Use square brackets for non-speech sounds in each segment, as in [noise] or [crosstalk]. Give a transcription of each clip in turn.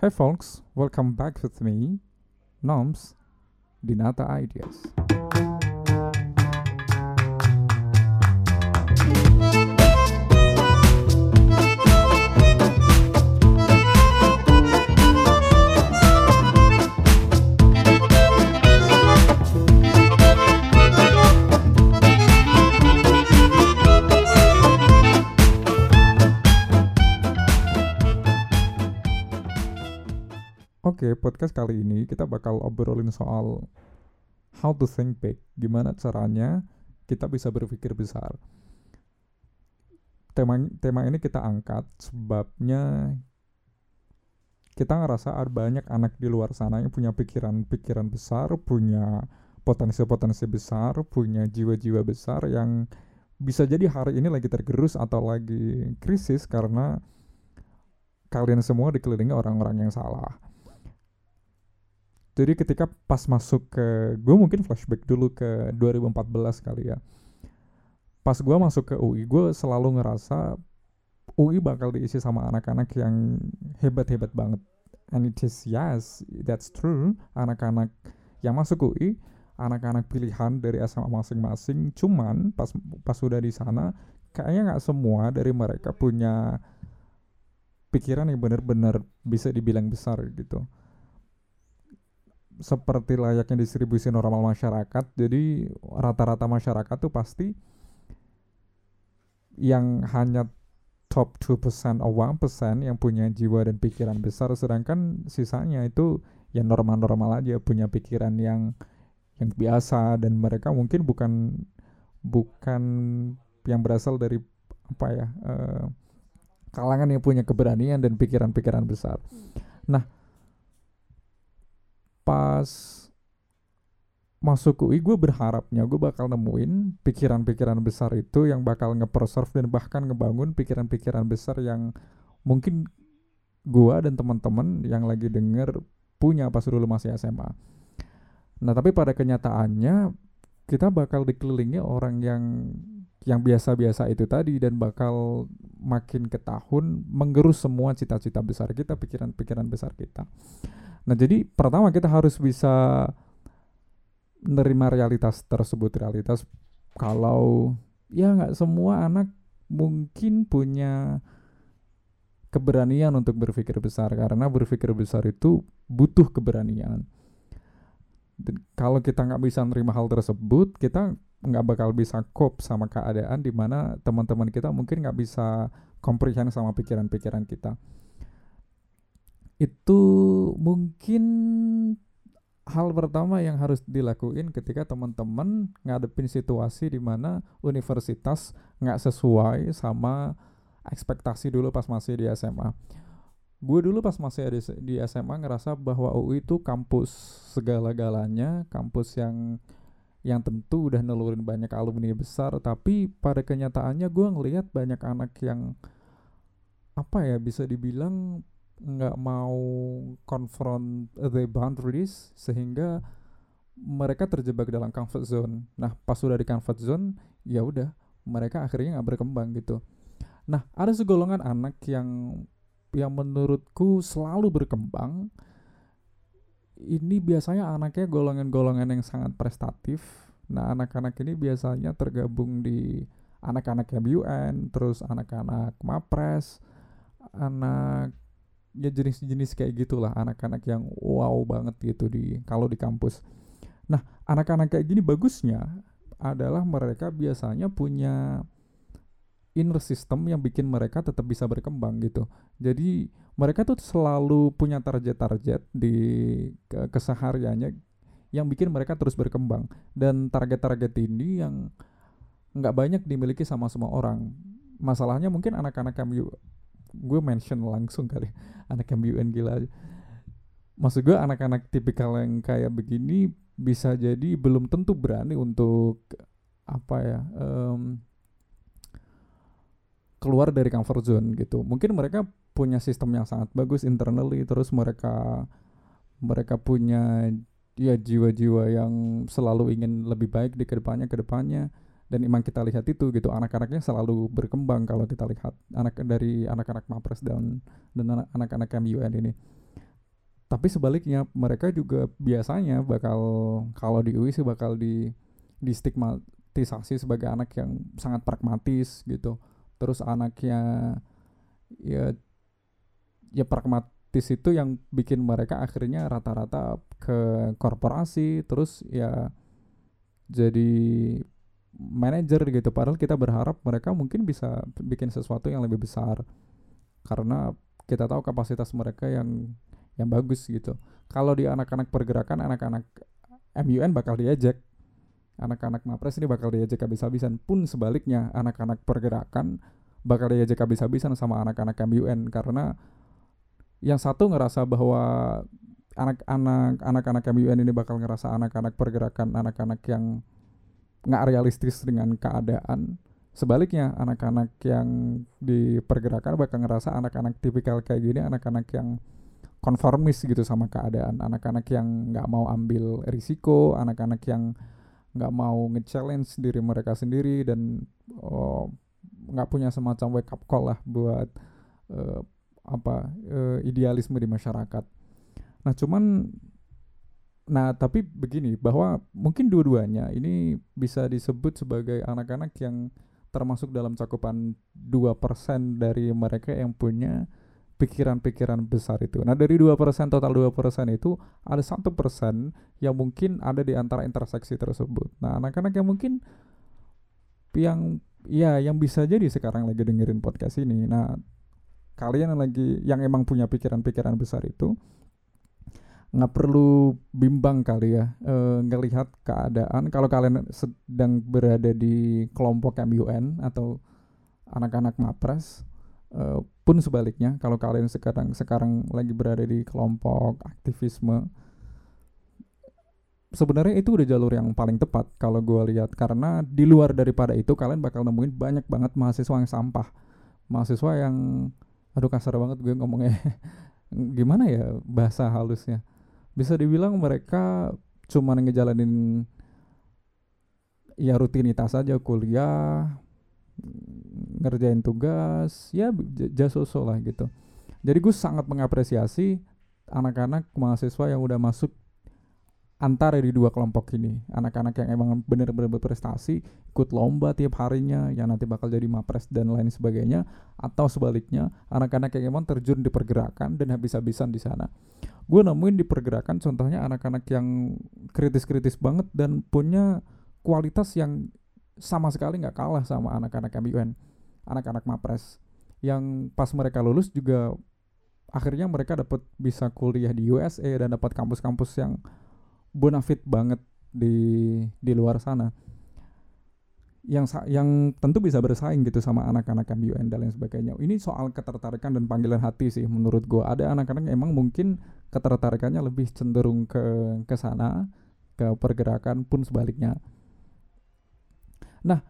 Hey folks, welcome back with me, Noms, Dinata Ideas. Oke, podcast kali ini kita bakal obrolin soal how to think big. Gimana caranya kita bisa berpikir besar. Tema tema ini kita angkat sebabnya kita ngerasa ada banyak anak di luar sana yang punya pikiran-pikiran besar, punya potensi-potensi besar, punya jiwa-jiwa besar yang bisa jadi hari ini lagi tergerus atau lagi krisis karena kalian semua dikelilingi orang-orang yang salah jadi ketika pas masuk ke gue mungkin flashback dulu ke 2014 kali ya. Pas gue masuk ke UI gue selalu ngerasa UI bakal diisi sama anak-anak yang hebat-hebat banget. And it is yes that's true. Anak-anak yang masuk UI anak-anak pilihan dari SMA masing-masing. Cuman pas pas sudah di sana kayaknya nggak semua dari mereka punya pikiran yang benar-benar bisa dibilang besar gitu seperti layaknya distribusi normal masyarakat jadi rata-rata masyarakat tuh pasti yang hanya top 2% atau 1% yang punya jiwa dan pikiran besar sedangkan sisanya itu yang normal-normal aja punya pikiran yang yang biasa dan mereka mungkin bukan bukan yang berasal dari apa ya uh, kalangan yang punya keberanian dan pikiran-pikiran besar. Nah, pas masuk UI gue berharapnya gue bakal nemuin pikiran-pikiran besar itu yang bakal nge-preserve dan bahkan ngebangun pikiran-pikiran besar yang mungkin gue dan teman-teman yang lagi denger punya pas dulu masih SMA. Nah tapi pada kenyataannya kita bakal dikelilingi orang yang yang biasa-biasa itu tadi dan bakal makin ke tahun menggerus semua cita-cita besar kita, pikiran-pikiran besar kita. Nah, jadi pertama kita harus bisa menerima realitas tersebut, realitas kalau ya nggak semua anak mungkin punya keberanian untuk berpikir besar karena berpikir besar itu butuh keberanian. Dan kalau kita nggak bisa menerima hal tersebut, kita nggak bakal bisa cope sama keadaan di mana teman-teman kita mungkin nggak bisa comprehend sama pikiran-pikiran kita itu mungkin hal pertama yang harus dilakuin ketika teman-teman ngadepin situasi di mana universitas nggak sesuai sama ekspektasi dulu pas masih di SMA. Gue dulu pas masih di, di SMA ngerasa bahwa UI itu kampus segala-galanya, kampus yang yang tentu udah nelurin banyak alumni besar, tapi pada kenyataannya gue ngelihat banyak anak yang apa ya bisa dibilang nggak mau confront the boundaries sehingga mereka terjebak dalam comfort zone. Nah, pas sudah di comfort zone, ya udah mereka akhirnya nggak berkembang gitu. Nah, ada segolongan anak yang yang menurutku selalu berkembang. Ini biasanya anaknya golongan-golongan yang sangat prestatif. Nah, anak-anak ini biasanya tergabung di anak-anak MUN, terus anak-anak MAPRES, anak ya jenis-jenis kayak gitulah anak-anak yang wow banget gitu di kalau di kampus. Nah, anak-anak kayak gini bagusnya adalah mereka biasanya punya inner system yang bikin mereka tetap bisa berkembang gitu. Jadi mereka tuh selalu punya target-target di ke kesehariannya yang bikin mereka terus berkembang dan target-target ini yang nggak banyak dimiliki sama semua orang. Masalahnya mungkin anak-anak kami gue mention langsung kali. Anak MUN gila maksud gue anak-anak tipikal yang kayak begini bisa jadi belum tentu berani untuk apa ya um, keluar dari comfort zone gitu. Mungkin mereka punya sistem yang sangat bagus internally terus mereka mereka punya ya jiwa-jiwa yang selalu ingin lebih baik di ke depannya ke depannya dan emang kita lihat itu gitu anak-anaknya selalu berkembang kalau kita lihat anak dari anak-anak Mapres dan dan anak-anak MUN ini. Tapi sebaliknya mereka juga biasanya bakal kalau di UI sih bakal di di stigmatisasi sebagai anak yang sangat pragmatis gitu. Terus anaknya ya ya pragmatis itu yang bikin mereka akhirnya rata-rata ke korporasi terus ya jadi manajer gitu padahal kita berharap mereka mungkin bisa bikin sesuatu yang lebih besar karena kita tahu kapasitas mereka yang yang bagus gitu. Kalau di anak-anak pergerakan, anak-anak MUN bakal diajak. Anak-anak Mapres ini bakal diajak habis-habisan. Pun sebaliknya, anak-anak pergerakan bakal diajak habis-habisan sama anak-anak MUN karena yang satu ngerasa bahwa anak-anak anak-anak MUN ini bakal ngerasa anak-anak pergerakan anak-anak yang nggak realistis dengan keadaan. Sebaliknya anak-anak yang di pergerakan bakal ngerasa anak-anak tipikal kayak gini anak-anak yang konformis gitu sama keadaan. Anak-anak yang nggak mau ambil risiko anak-anak yang nggak mau nge-challenge diri mereka sendiri dan oh, nggak oh, punya semacam wake up call lah buat uh, apa uh, idealisme di masyarakat. Nah cuman nah tapi begini bahwa mungkin dua-duanya ini bisa disebut sebagai anak-anak yang termasuk dalam cakupan 2% dari mereka yang punya pikiran-pikiran besar itu. Nah dari dua persen total dua persen itu ada satu persen yang mungkin ada di antara interseksi tersebut. Nah anak-anak yang mungkin yang ya yang bisa jadi sekarang lagi dengerin podcast ini. Nah kalian yang lagi yang emang punya pikiran-pikiran besar itu nggak perlu bimbang kali ya e, ngelihat keadaan. Kalau kalian sedang berada di kelompok MUN atau anak-anak mapres Uh, pun sebaliknya kalau kalian sekarang sekarang lagi berada di kelompok aktivisme sebenarnya itu udah jalur yang paling tepat kalau gue lihat. Karena di luar daripada itu kalian bakal nemuin banyak banget mahasiswa yang sampah. Mahasiswa yang aduh kasar banget gue ngomongnya. [laughs] Gimana ya bahasa halusnya bisa dibilang mereka cuma ngejalanin ya rutinitas aja kuliah ngerjain tugas ya jasoso lah gitu. Jadi gue sangat mengapresiasi anak-anak mahasiswa yang udah masuk antara di dua kelompok ini anak-anak yang emang bener-bener berprestasi ikut lomba tiap harinya yang nanti bakal jadi mapres dan lain sebagainya atau sebaliknya anak-anak yang emang terjun di pergerakan dan habis-habisan di sana. Gue nemuin di pergerakan contohnya anak-anak yang kritis-kritis banget dan punya kualitas yang sama sekali nggak kalah sama anak-anak MUN anak-anak mapres. Yang pas mereka lulus juga akhirnya mereka dapat bisa kuliah di USA dan dapat kampus-kampus yang bonafit banget di di luar sana yang yang tentu bisa bersaing gitu sama anak-anak MUN dan lain sebagainya. Ini soal ketertarikan dan panggilan hati sih menurut gue. Ada anak-anak emang mungkin ketertarikannya lebih cenderung ke ke sana, ke pergerakan pun sebaliknya. Nah,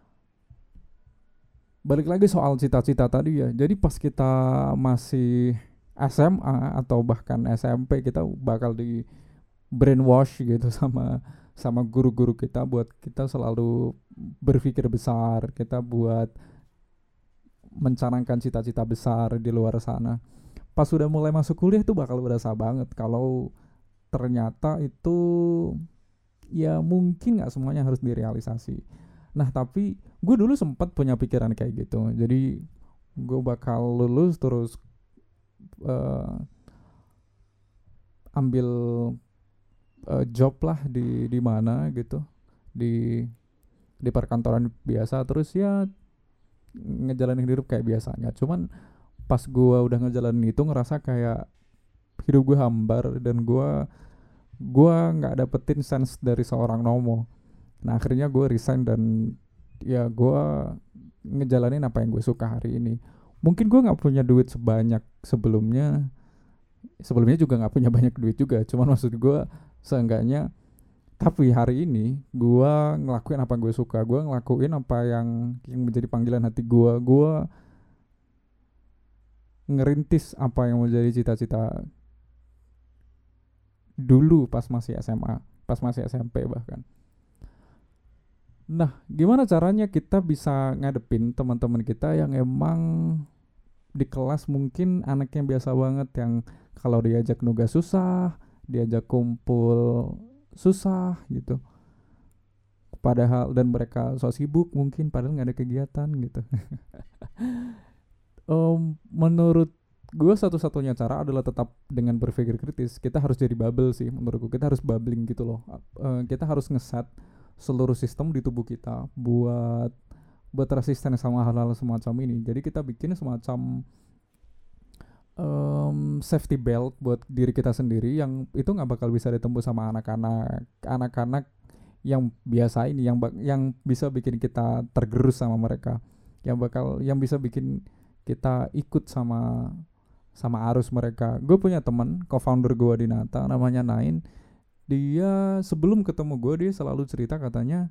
balik lagi soal cita-cita tadi ya. Jadi pas kita masih SMA atau bahkan SMP kita bakal di brainwash gitu [laughs] sama sama guru-guru kita buat kita selalu berpikir besar, kita buat mencanangkan cita-cita besar di luar sana. Pas sudah mulai masuk kuliah itu bakal berasa banget kalau ternyata itu ya mungkin nggak semuanya harus direalisasi Nah tapi gue dulu sempat punya pikiran kayak gitu. Jadi gue bakal lulus terus uh, ambil uh, job lah di di mana gitu. Di di perkantoran biasa. Terus ya ngejalanin hidup kayak biasanya. Cuman pas gue udah ngejalanin itu ngerasa kayak hidup gue hambar dan gue gue nggak dapetin sense dari seorang nomo. Nah akhirnya gue resign dan ya gue ngejalanin apa yang gue suka hari ini. Mungkin gue nggak punya duit sebanyak sebelumnya. Sebelumnya juga nggak punya [laughs] banyak duit juga. Cuman maksud gue seenggaknya tapi hari ini gue ngelakuin apa gue suka. Gue ngelakuin apa yang yang menjadi panggilan hati gue gue ngerintis apa yang menjadi cita-cita dulu pas masih SMA pas masih SMP bahkan. Nah, gimana caranya kita bisa ngadepin teman-teman kita yang emang di kelas mungkin anak yang biasa banget yang kalau diajak nugas susah diajak kumpul susah gitu. Padahal dan mereka so sibuk mungkin padahal nggak ada kegiatan gitu. [laughs] Um, menurut gue satu-satunya cara adalah tetap dengan berpikir kritis. Kita harus jadi bubble sih menurutku kita harus bubbling gitu loh. Uh, kita harus ngeset seluruh sistem di tubuh kita buat buat resisten sama hal-hal semacam ini. Jadi kita bikin semacam um, safety belt buat diri kita sendiri yang itu nggak bakal bisa ditembus sama anak-anak anak-anak yang biasa ini yang yang bisa bikin kita tergerus sama mereka yang bakal yang bisa bikin kita ikut sama sama arus mereka. Gue punya teman co-founder gue di Nata namanya Nain. Dia sebelum ketemu gue dia selalu cerita katanya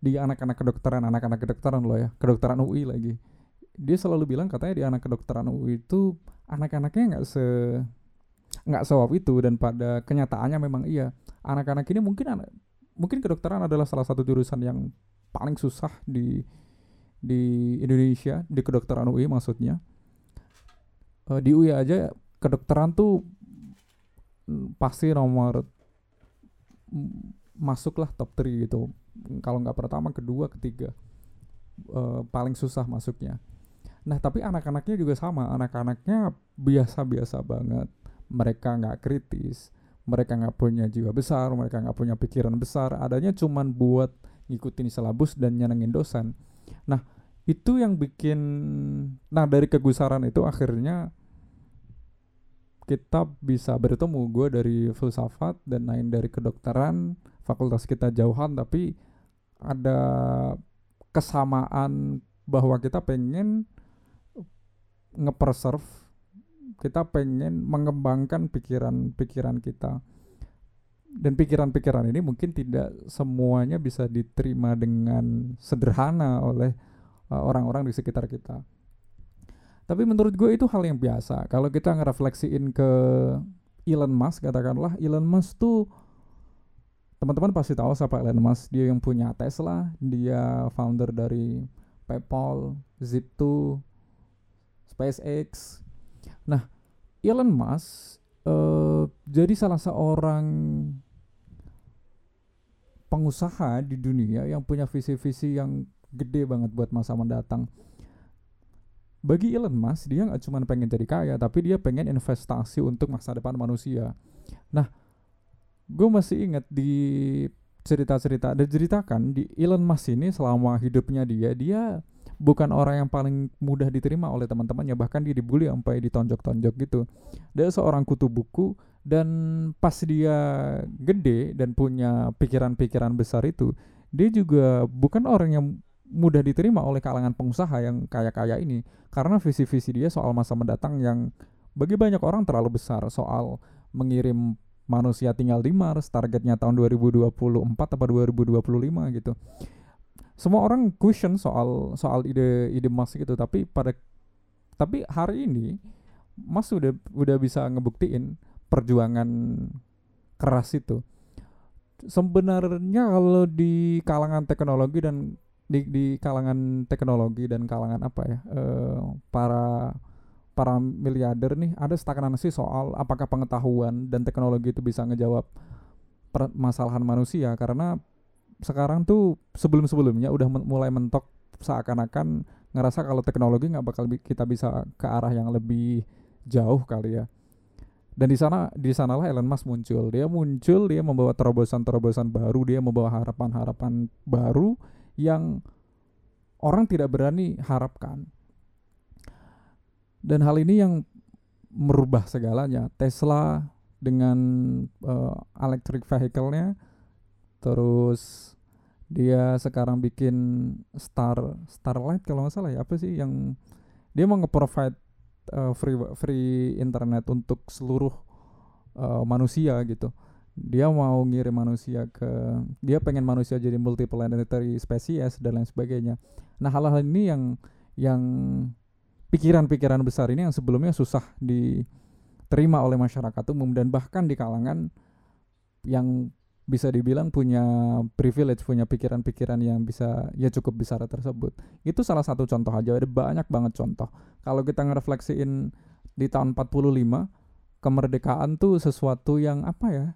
di anak-anak kedokteran anak-anak kedokteran loh ya kedokteran UI lagi dia selalu bilang katanya di anak kedokteran UI itu anak-anaknya nggak se nggak sewap itu dan pada kenyataannya memang iya. Anak-anak ini mungkin anak mungkin kedokteran adalah salah satu jurusan yang paling susah di di Indonesia di kedokteran UI maksudnya. Uh, di UI aja kedokteran tuh pasti nomor masuklah top 3 gitu. Kalau nggak pertama kedua ketiga uh, paling susah masuknya nah tapi anak-anaknya juga sama. Anak-anaknya biasa-biasa banget. Mereka nggak kritis mereka nggak punya jiwa besar mereka nggak punya pikiran besar. Adanya cuman buat ngikutin silabus dan nyenengin dosen. Nah itu yang bikin nah dari kegusaran itu akhirnya kita bisa bertemu. Gue dari filsafat dan lain dari kedokteran fakultas kita jauhan tapi ada kesamaan bahwa kita pengen ngepreserve kita pengen mengembangkan pikiran-pikiran kita dan pikiran-pikiran ini mungkin tidak semuanya bisa diterima dengan sederhana oleh uh, orang-orang di sekitar kita tapi menurut gue itu hal yang biasa. Kalau kita ngerefleksiin ke Elon Musk katakanlah Elon Musk tuh teman-teman pasti tahu siapa Elon Musk. Dia yang punya Tesla, dia founder dari PayPal, Zip2, SpaceX. Nah, Elon Musk uh, jadi salah seorang pengusaha di dunia yang punya visi-visi yang gede banget buat masa mendatang bagi Elon Musk dia nggak cuma pengen jadi kaya tapi dia pengen investasi untuk masa depan manusia nah gue masih ingat di cerita-cerita ada ceritakan di Elon Musk ini selama hidupnya dia dia bukan orang yang paling mudah diterima oleh teman-temannya bahkan dia dibully sampai ditonjok-tonjok gitu. Dia seorang kutu buku dan pas dia gede dan punya pikiran-pikiran besar itu dia juga bukan orang yang mudah diterima oleh kalangan pengusaha yang kaya-kaya ini karena visi-visi dia soal masa mendatang yang bagi banyak orang terlalu besar. Soal mengirim manusia tinggal di Mars targetnya tahun 2024 atau 2025 gitu semua orang question soal soal ide ide Mas gitu tapi pada tapi hari ini Mas udah udah bisa ngebuktiin perjuangan keras itu. Sebenarnya kalau di kalangan teknologi dan di di kalangan teknologi dan kalangan apa ya uh, para para miliarder nih ada stagnasi soal apakah pengetahuan dan teknologi itu bisa ngejawab permasalahan manusia. Karena sekarang tuh sebelum-sebelumnya udah mulai mentok seakan-akan ngerasa kalau teknologi nggak bakal kita bisa ke arah yang lebih jauh kali ya dan di sana di sanalah Elon Musk muncul dia muncul dia membawa terobosan-terobosan baru dia membawa harapan-harapan baru yang orang tidak berani harapkan. Dan hal ini yang merubah segalanya. Tesla dengan uh, electric vehicle-nya terus dia sekarang bikin Star Starlight kalau nggak salah ya apa sih yang dia mau nge-provide uh, free free internet untuk seluruh uh, manusia gitu. Dia mau ngirim manusia ke dia pengen manusia jadi multiplanetary species dan lain sebagainya. Nah hal-hal ini yang yang pikiran-pikiran besar ini yang sebelumnya susah diterima oleh masyarakat umum dan bahkan di kalangan yang bisa dibilang punya privilege, punya pikiran-pikiran yang bisa ya cukup besar tersebut. Itu salah satu contoh aja, ada banyak banget contoh. Kalau kita ngerefleksiin di tahun 45 kemerdekaan tuh sesuatu yang apa ya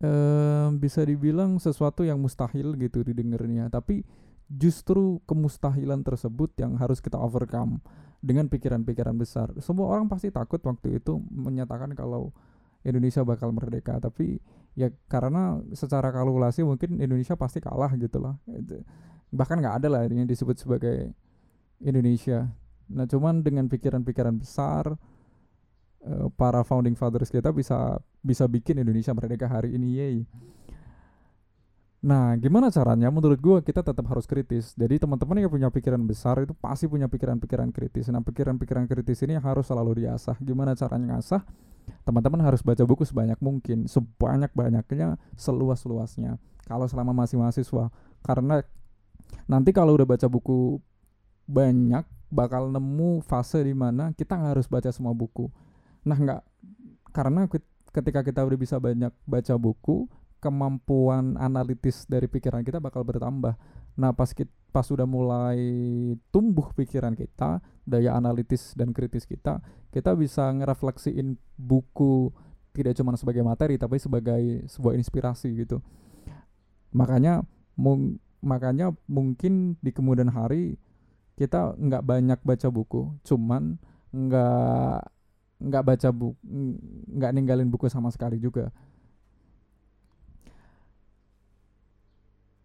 eh bisa dibilang sesuatu yang mustahil gitu didengarnya tapi justru kemustahilan tersebut yang harus kita overcome dengan pikiran-pikiran besar semua orang pasti takut waktu itu menyatakan kalau Indonesia bakal merdeka tapi ya karena secara kalkulasi mungkin Indonesia pasti kalah gitu lah bahkan nggak ada lah yang disebut sebagai Indonesia. Nah cuman dengan pikiran-pikiran besar uh, para founding fathers kita bisa bisa bikin Indonesia merdeka hari ini yay Nah, gimana caranya? Menurut gue kita tetap harus kritis. Jadi teman-teman yang punya pikiran besar itu pasti punya pikiran-pikiran kritis. Nah, pikiran-pikiran kritis ini harus selalu diasah. Gimana caranya ngasah? Teman-teman harus baca buku sebanyak mungkin, sebanyak-banyaknya, seluas-luasnya. Kalau selama masih mahasiswa, karena nanti kalau udah baca buku banyak, bakal nemu fase di mana kita nggak harus baca semua buku. Nah, nggak karena ketika kita udah bisa banyak baca buku, kemampuan analitis dari pikiran kita bakal bertambah. Nah, pas kita, pas sudah mulai tumbuh pikiran kita, daya analitis dan kritis kita, kita bisa ngerefleksiin buku tidak cuma sebagai materi tapi sebagai sebuah inspirasi gitu. Makanya mung, makanya mungkin di kemudian hari kita nggak banyak baca buku, cuman nggak nggak baca buku nggak ninggalin buku sama sekali juga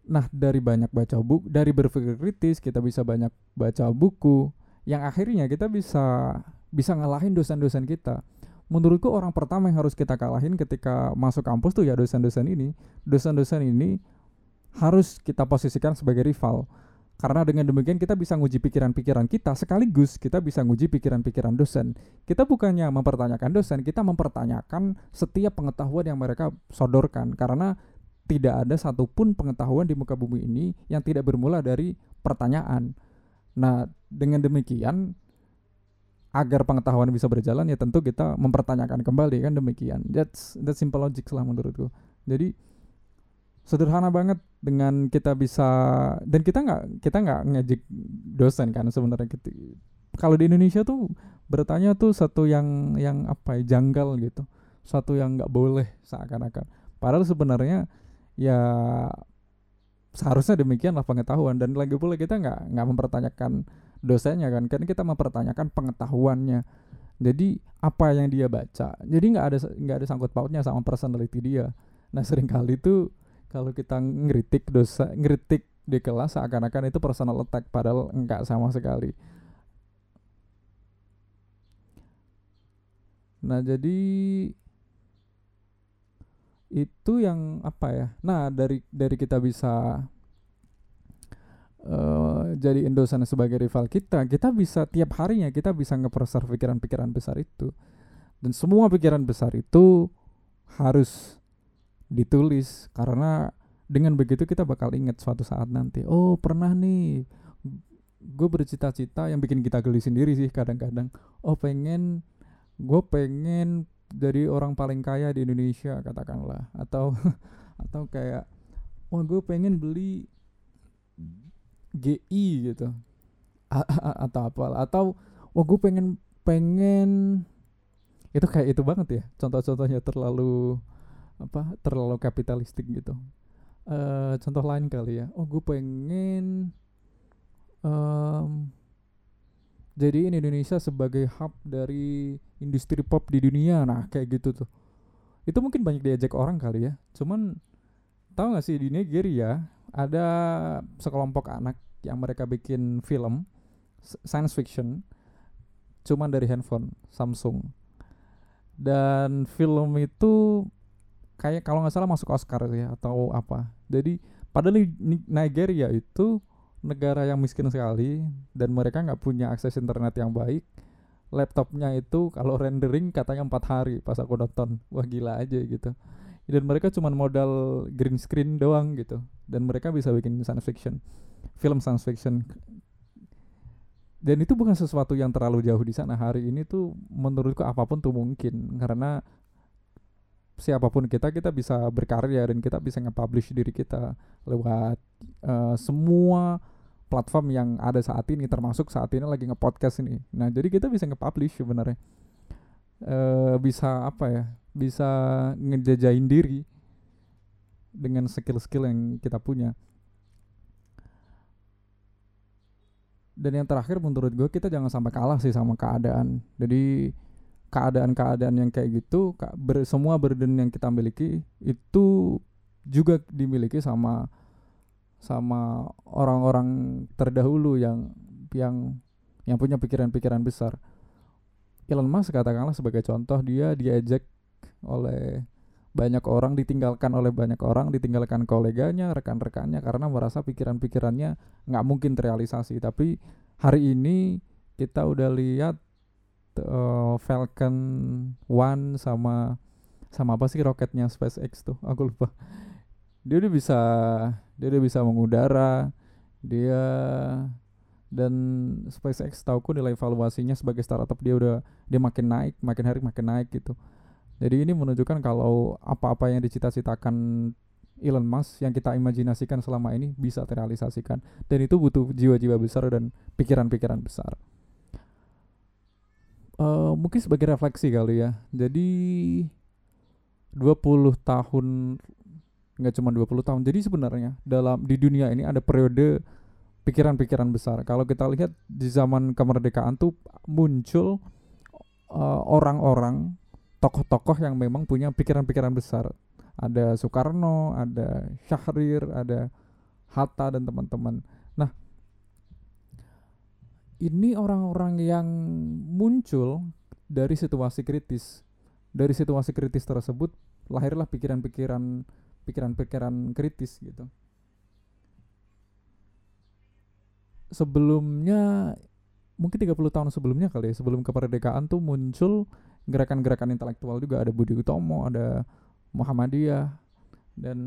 Nah, dari banyak baca buku, dari berpikir kritis kita bisa banyak baca buku yang akhirnya kita bisa bisa ngalahin dosen-dosen kita. Menurutku orang pertama yang harus kita kalahin ketika masuk kampus tuh ya dosen-dosen ini. Dosen-dosen ini harus kita posisikan sebagai rival. Karena dengan demikian kita bisa nguji pikiran-pikiran kita sekaligus kita bisa nguji pikiran-pikiran dosen. Kita bukannya mempertanyakan dosen, kita mempertanyakan setiap pengetahuan yang mereka sodorkan karena tidak ada satupun pengetahuan di muka bumi ini yang tidak bermula dari pertanyaan. Nah, dengan demikian agar pengetahuan bisa berjalan ya tentu kita mempertanyakan kembali kan demikian. That's that's simple logic lah menurutku. Jadi sederhana banget dengan kita bisa dan kita nggak kita nggak ngejek dosen kan sebenarnya kita kalau di Indonesia tuh bertanya tuh satu yang yang apa ya janggal gitu satu yang nggak boleh seakan-akan padahal sebenarnya ya seharusnya demikianlah pengetahuan. Dan lagi pula kita nggak nggak mempertanyakan dosennya kan. Kan kita mempertanyakan pengetahuannya. Jadi apa yang dia baca? Jadi nggak ada nggak ada sangkut pautnya sama personality dia. Nah sering kali itu kalau kita ngeritik dosa ngeritik di kelas seakan-akan itu personal attack padahal enggak sama sekali. Nah jadi itu yang apa ya? Nah dari dari kita bisa uh, jadi endosan sebagai rival kita kita bisa tiap harinya kita bisa ngepreser pikiran-pikiran besar itu. Dan semua pikiran besar itu harus ditulis karena dengan begitu kita bakal ingat suatu saat nanti oh pernah nih gue bercita-cita yang bikin kita geli sendiri sih kadang-kadang. Oh pengen gue pengen dari orang paling kaya di Indonesia katakanlah. Atau [laughs] atau kayak wah gue pengen beli GI gitu. Atau apa atau wah gue pengen pengen itu kayak itu banget ya. Contoh-contohnya terlalu apa terlalu kapitalistik gitu. Uh, contoh lain kali ya. Oh gue pengen um, jadi ini Indonesia sebagai hub dari industri pop di dunia. Nah kayak gitu tuh. Itu mungkin banyak diajak orang kali ya. Cuman tahu gak sih di Nigeria ada sekelompok anak yang mereka bikin film science fiction cuman dari handphone Samsung. Dan film itu kayak kalau nggak salah masuk Oscar ya atau apa. Jadi padahal Nigeria itu negara yang miskin sekali dan mereka nggak punya akses internet yang baik laptopnya itu kalau [laughs] rendering katanya empat hari pas aku nonton. Wah gila aja gitu. Dan mereka cuma modal green screen doang gitu. Dan mereka bisa bikin science fiction film science fiction. Dan itu bukan sesuatu yang terlalu jauh di sana. Hari ini tuh menurutku apa pun tuh mungkin. Karena siapa pun kita kita bisa berkarya dan kita bisa nge-publish diri kita lewat uh, semua platform yang ada saat ini termasuk saat ini lagi nge-podcast ini. Nah, jadi kita bisa nge-publish sebenarnya. uh, bisa apa ya bisa ngejajain diri dengan skill-skill yang kita punya dan yang terakhir menurut gue kita jangan sampai kalah sih sama keadaan jadi keadaan-keadaan yang kayak gitu ber, semua burden yang kita miliki itu juga dimiliki sama sama orang-orang terdahulu yang yang yang punya pikiran-pikiran besar. Elon Musk katakanlah sebagai contoh dia diajak oleh banyak orang ditinggalkan oleh banyak orang ditinggalkan koleganya rekan-rekannya karena merasa pikiran-pikirannya nggak mungkin terrealisasi. Tapi hari ini kita udah lihat uh, Falcon One sama sama apa sih roketnya SpaceX tuh? Aku lupa. Dia udah bisa dia udah bisa mengudara dia dan SpaceX tauku nilai valuasinya sebagai startup dia udah dia makin naik makin hari makin naik gitu jadi ini menunjukkan kalau apa-apa yang dicita-citakan Elon Musk yang kita imajinasikan selama ini bisa terrealisasikan dan itu butuh jiwa-jiwa besar dan pikiran-pikiran besar. Uh, mungkin sebagai refleksi kali ya. Jadi 20 tahun nggak cuma 20 tahun. Jadi sebenarnya dalam di dunia ini ada periode pikiran-pikiran besar. Kalau kita lihat di zaman kemerdekaan tuh muncul uh, orang-orang tokoh-tokoh yang memang punya pikiran-pikiran besar. Ada Soekarno, ada Syahrir, ada Hatta dan teman-teman. Nah, ini orang-orang yang muncul dari situasi kritis. Dari situasi kritis tersebut lahirlah pikiran-pikiran pikiran-pikiran kritis gitu. Sebelumnya mungkin 30 tahun sebelumnya kali ya, sebelum kemerdekaan tuh muncul gerakan-gerakan intelektual juga ada Budi Utomo ada Muhammadiyah dan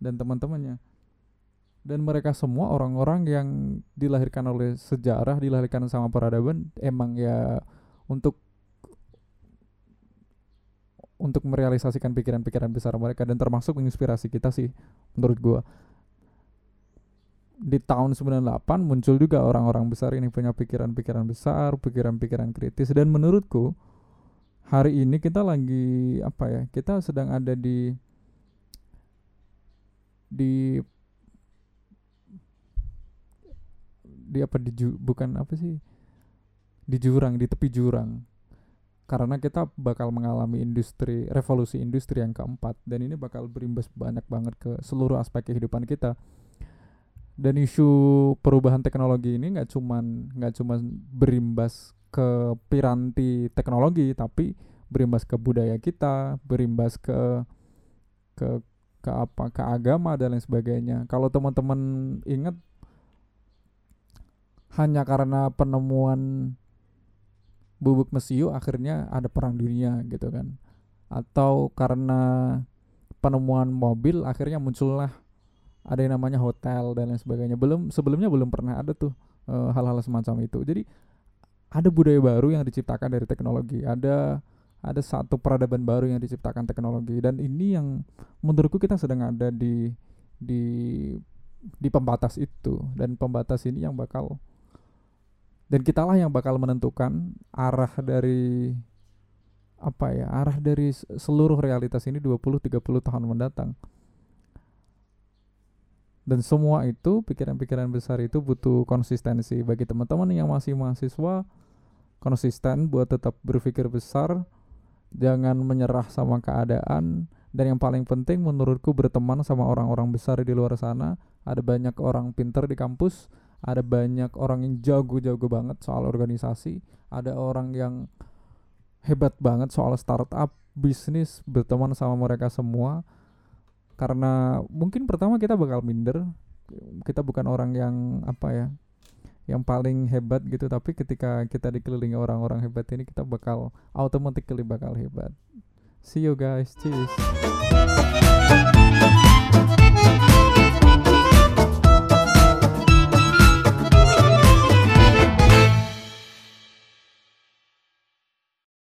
dan teman-temannya dan mereka semua orang-orang yang dilahirkan oleh sejarah dilahirkan sama peradaban emang ya untuk untuk merealisasikan pikiran-pikiran besar mereka dan termasuk menginspirasi kita sih menurut gua. Di tahun 98 muncul juga orang-orang besar ini punya pikiran-pikiran besar, pikiran-pikiran kritis dan menurutku hari ini kita lagi apa ya kita sedang ada di di di apa di bukan apa sih di jurang di tepi jurang karena kita bakal mengalami industri revolusi industri yang keempat. Dan ini bakal berimbas banyak banget ke seluruh aspek kehidupan kita. Dan isu perubahan teknologi ini nggak cuman nggak cuman berimbas ke piranti teknologi tapi berimbas ke budaya kita berimbas ke ke ke apa ke agama dan lain sebagainya. Kalau teman-teman ingat hanya karena penemuan bubuk mesiu akhirnya ada perang dunia gitu kan. Atau karena penemuan mobil akhirnya muncullah ada yang namanya hotel dan lain sebagainya. Belum sebelumnya belum pernah ada tuh eh, hal-hal uh, semacam itu. Jadi ada budaya baru yang diciptakan dari teknologi. Ada ada satu peradaban baru yang diciptakan teknologi. Dan ini yang menurutku kita sedang ada di di di pembatas itu. Dan pembatas ini yang bakal dan kitalah yang bakal menentukan arah dari apa ya arah dari seluruh realitas ini 20 30 tahun mendatang. Dan semua itu pikiran-pikiran besar itu butuh konsistensi. Bagi teman-teman yang masih mahasiswa konsisten buat tetap berpikir besar jangan menyerah sama keadaan dan yang paling penting menurutku berteman sama orang-orang besar di luar sana. Ada banyak orang pinter di kampus ada banyak orang yang jago-jago banget soal organisasi. Ada orang yang hebat banget soal startup bisnis berteman sama mereka semua. Karena mungkin pertama kita bakal minder. Kita bukan orang yang apa ya yang paling hebat gitu. Tapi ketika kita dikelilingi orang-orang hebat ini kita bakal automatically bakal hebat. See you guys. Cheers